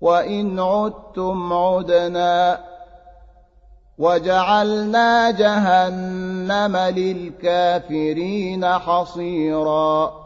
وإن عدتم عدنا وجعلنا جهنم للكافرين حصيراً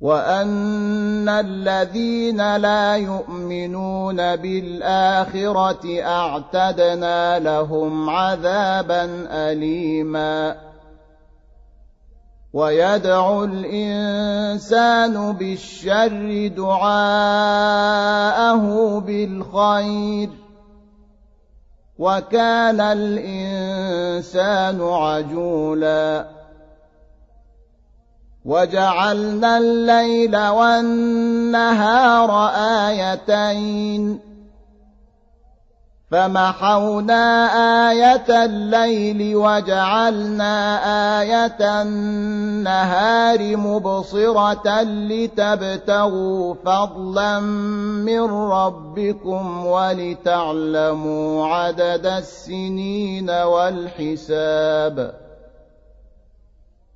وان الذين لا يؤمنون بالاخره اعتدنا لهم عذابا اليما ويدعو الانسان بالشر دعاءه بالخير وكان الانسان عجولا وجعلنا الليل والنهار آيتين. فمحونا آية الليل وجعلنا آية النهار مبصرة لتبتغوا فضلا من ربكم ولتعلموا عدد السنين والحساب.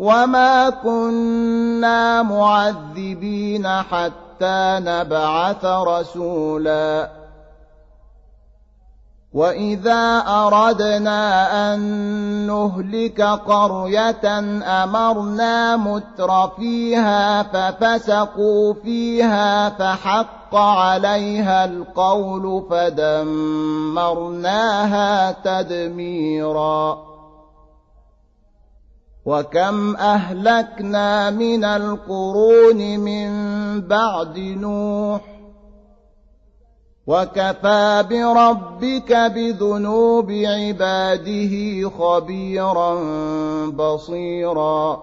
وما كنا معذبين حتى نبعث رسولاً واذا اردنا ان نهلك قريه امرنا متر فيها ففسقوا فيها فحق عليها القول فدمرناها تدميرا وكم اهلكنا من القرون من بعد نوح وكفى بربك بذنوب عباده خبيرا بصيرا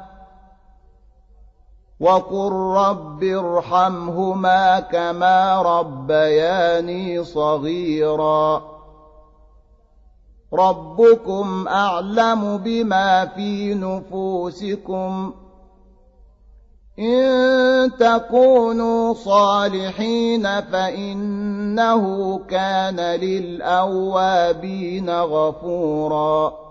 وقل رب ارحمهما كما ربياني صغيرا ربكم اعلم بما في نفوسكم ان تكونوا صالحين فانه كان للاوابين غفورا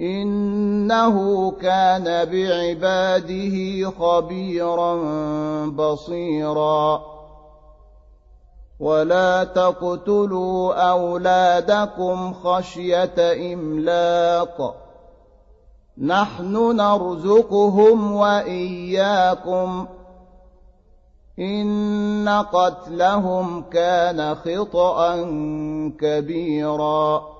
إنه كان بعباده خبيرا بصيرا. ولا تقتلوا أولادكم خشية إملاق. نحن نرزقهم وإياكم. إن قتلهم كان خطأ كبيرا.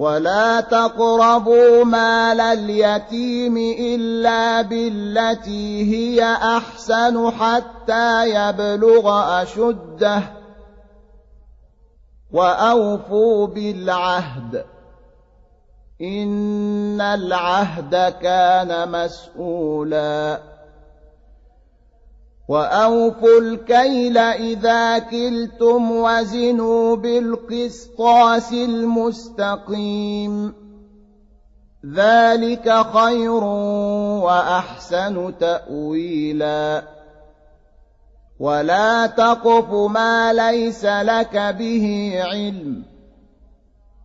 ولا تقربوا مال اليتيم إلا بالتي هي أحسن حتى يبلغ أشده وأوفوا بالعهد إن العهد كان مسؤولاً وأوفوا الكيل إذا كلتم وزنوا بالقسطاس المستقيم. ذلك خير وأحسن تأويلا. ولا تقف ما ليس لك به علم.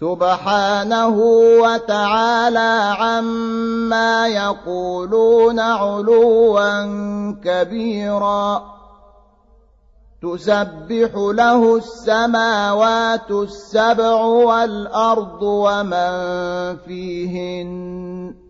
سبحانه وتعالى عما يقولون علوا كبيرا. تسبح له السماوات السبع والأرض ومن فيهن.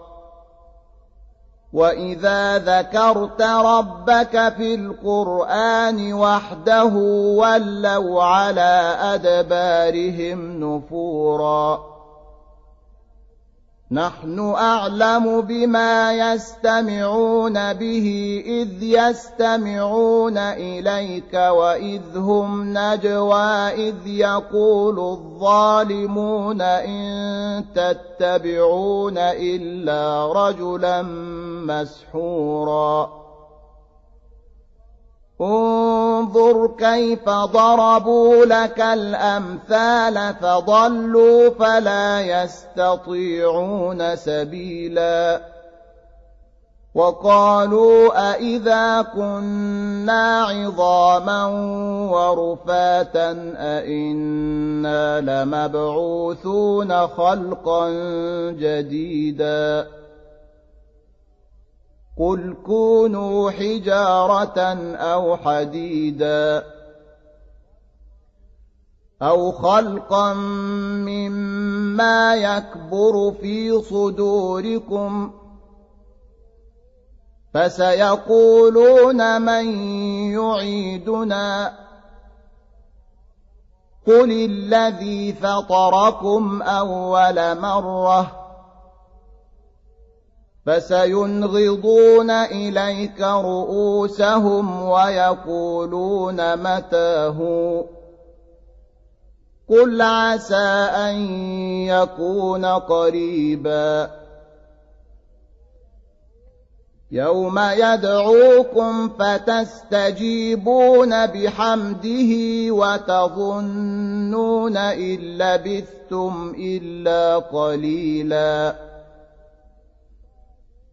وإذا ذكرت ربك في القرآن وحده ولوا على أدبارهم نفوراً نحن أعلم بما يستمعون به إذ يستمعون إليك وإذ هم نجوى إذ يقول الظالمون إن تتبعون إلا رجلا مسحوراً. انظر كيف ضربوا لك الأمثال فضلوا فلا يستطيعون سبيلا. وقالوا أئذا كنا عظاما ورفاتا أئنا لمبعوثون خلقا جديدا. قل كونوا حجارة أو حديدا أو خلقا مما يكبر في صدوركم فسيقولون من يعيدنا قل الذي فطركم أول مرة فسينغضون إليك رؤوسهم ويقولون متاه. قل عسى أن يكون قريبا. يوم يدعوكم فتستجيبون بحمده وتظنون إن لبثتم إلا قليلاً.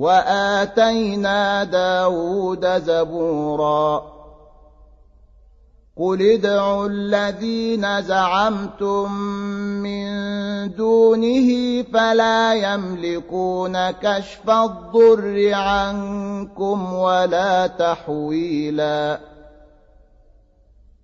وآتينا داود زبورا. قل ادعوا الذين زعمتم من دونه فلا يملكون كشف الضر عنكم ولا تحويلاً.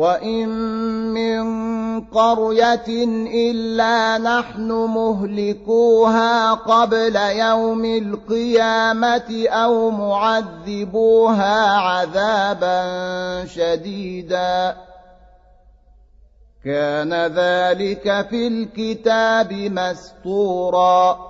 وإن من قرية إلا نحن مهلكوها قبل يوم القيامة أو معذبوها عذابا شديدا كان ذلك في الكتاب مسطورا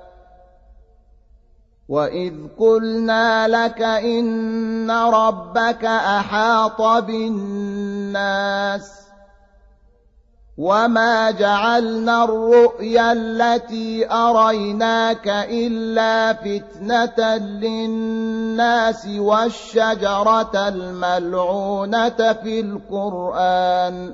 وإذ قلنا لك إن ربك أحاط بالناس وما جعلنا الرؤيا التي أريناك إلا فتنة للناس والشجرة الملعونة في القرآن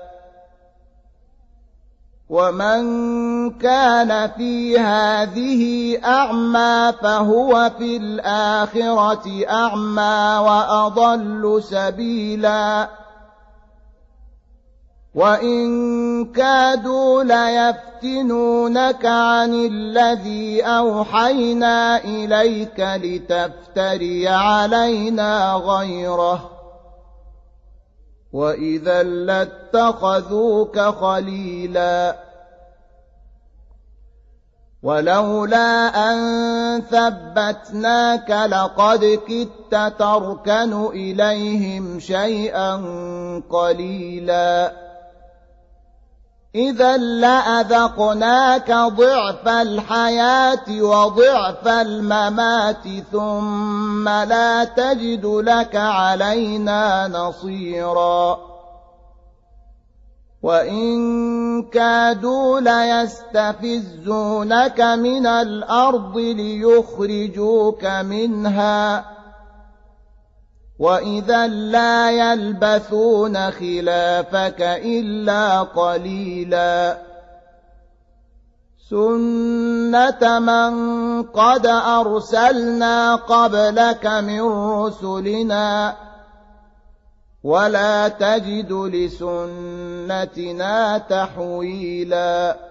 ومن كان في هذه أعمى فهو في الآخرة أعمى وأضل سبيلا وإن كادوا ليفتنونك عن الذي أوحينا إليك لتفتري علينا غيره وإذا لاتخذوك خليلا ولولا أن ثبتناك لقد كدت تركن إليهم شيئا قليلا إذا لأذقناك ضعف الحياة وضعف الممات ثم لا تجد لك علينا نصيراً. وإن كادوا ليستفزونك من الأرض ليخرجوك منها. وإذا لا يلبثون خلافك إلا قليلا سنة من قد أرسلنا قبلك من رسلنا ولا تجد لسنتنا تحويلا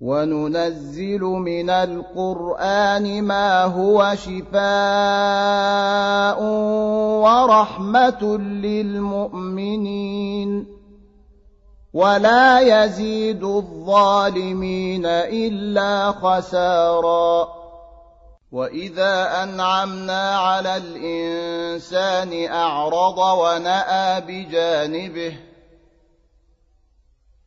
وننزل من القرآن ما هو شفاء ورحمة للمؤمنين. ولا يزيد الظالمين إلا خسارا. وإذا أنعمنا على الإنسان أعرض ونأى بجانبه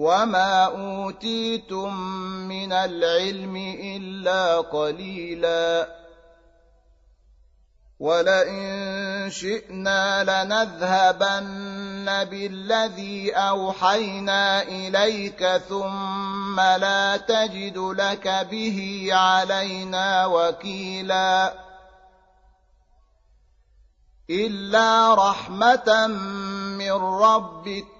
وما اوتيتم من العلم الا قليلا ولئن شئنا لنذهبن بالذي اوحينا اليك ثم لا تجد لك به علينا وكيلا الا رحمه من ربك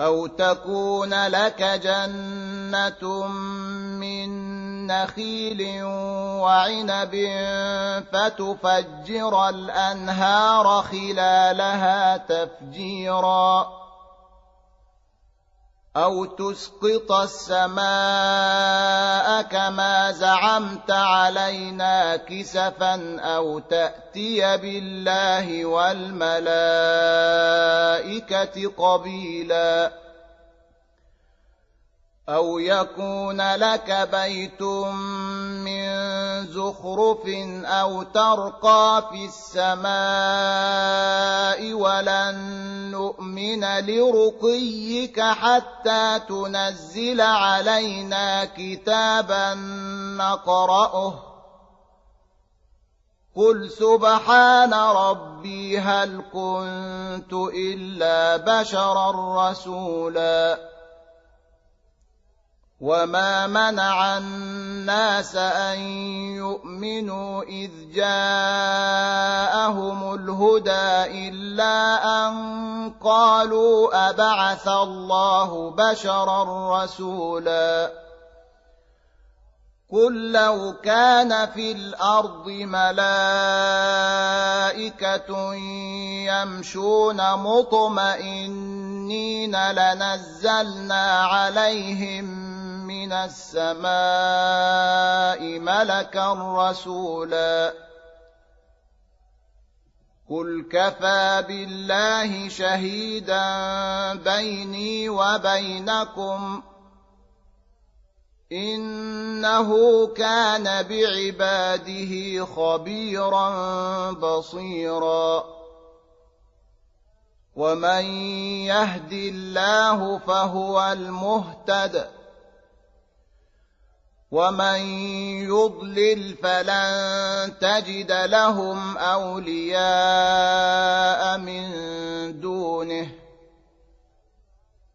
أو تكون لك جنة من نخيل وعنب فتفجر الأنهار خلالها تفجيراً أو تسقط السماء كما زعمت علينا كسفا أو تأتي بالله والملائكة قبيلا أو يكون لك بيت من زخرف أو ترقى في السماء ولن نؤمن لرقيك حتى تنزل علينا كتابا نقرأه. قل سبحان ربي هل كنت إلا بشرا رسولا. وما منع الناس ان يؤمنوا اذ جاءهم الهدى الا ان قالوا ابعث الله بشرا رسولا قل لو كان في الأرض ملائكه يمشون مطمئنين لنزلنا عليهم من السماء ملكا رسولا قل كفى بالله شهيدا بيني وبينكم انه كان بعباده خبيرا بصيرا ومن يهد الله فهو المهتد ومن يضلل فلن تجد لهم اولياء من دونه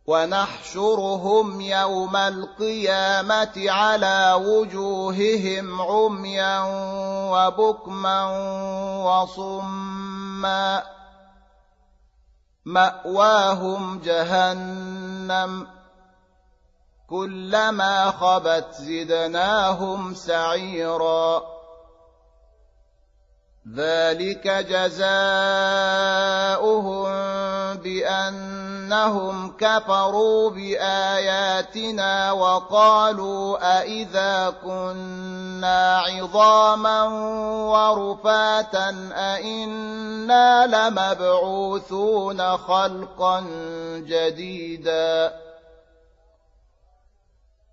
ونحشرهم يوم القيامه على وجوههم عميا وبكما وصما ماواهم جهنم كلما خبت زدناهم سعيرا. ذلك جزاؤهم بأنهم كفروا بآياتنا وقالوا أإذا كنا عظاما ورفاتا أإنا لمبعوثون خلقا جديدا.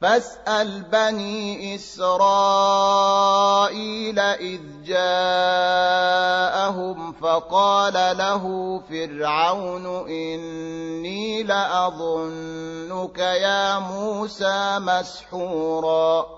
فاسأل بني إسرائيل إذ جاءهم فقال له فرعون إني لأظنك يا موسى مسحورا.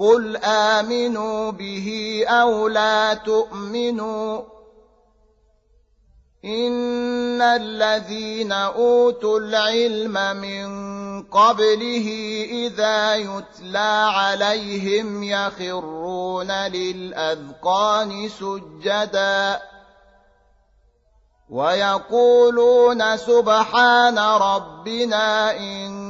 قل امنوا به أو لا تؤمنوا ان الذين اوتوا العلم من قبله اذا يتلى عليهم يخرون للاذقان سجدا ويقولون سبحان ربنا ان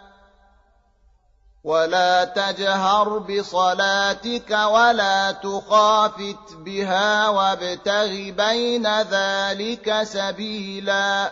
ولا تجهر بصلاتك ولا تخافت بها وابتغ بين ذلك سبيلا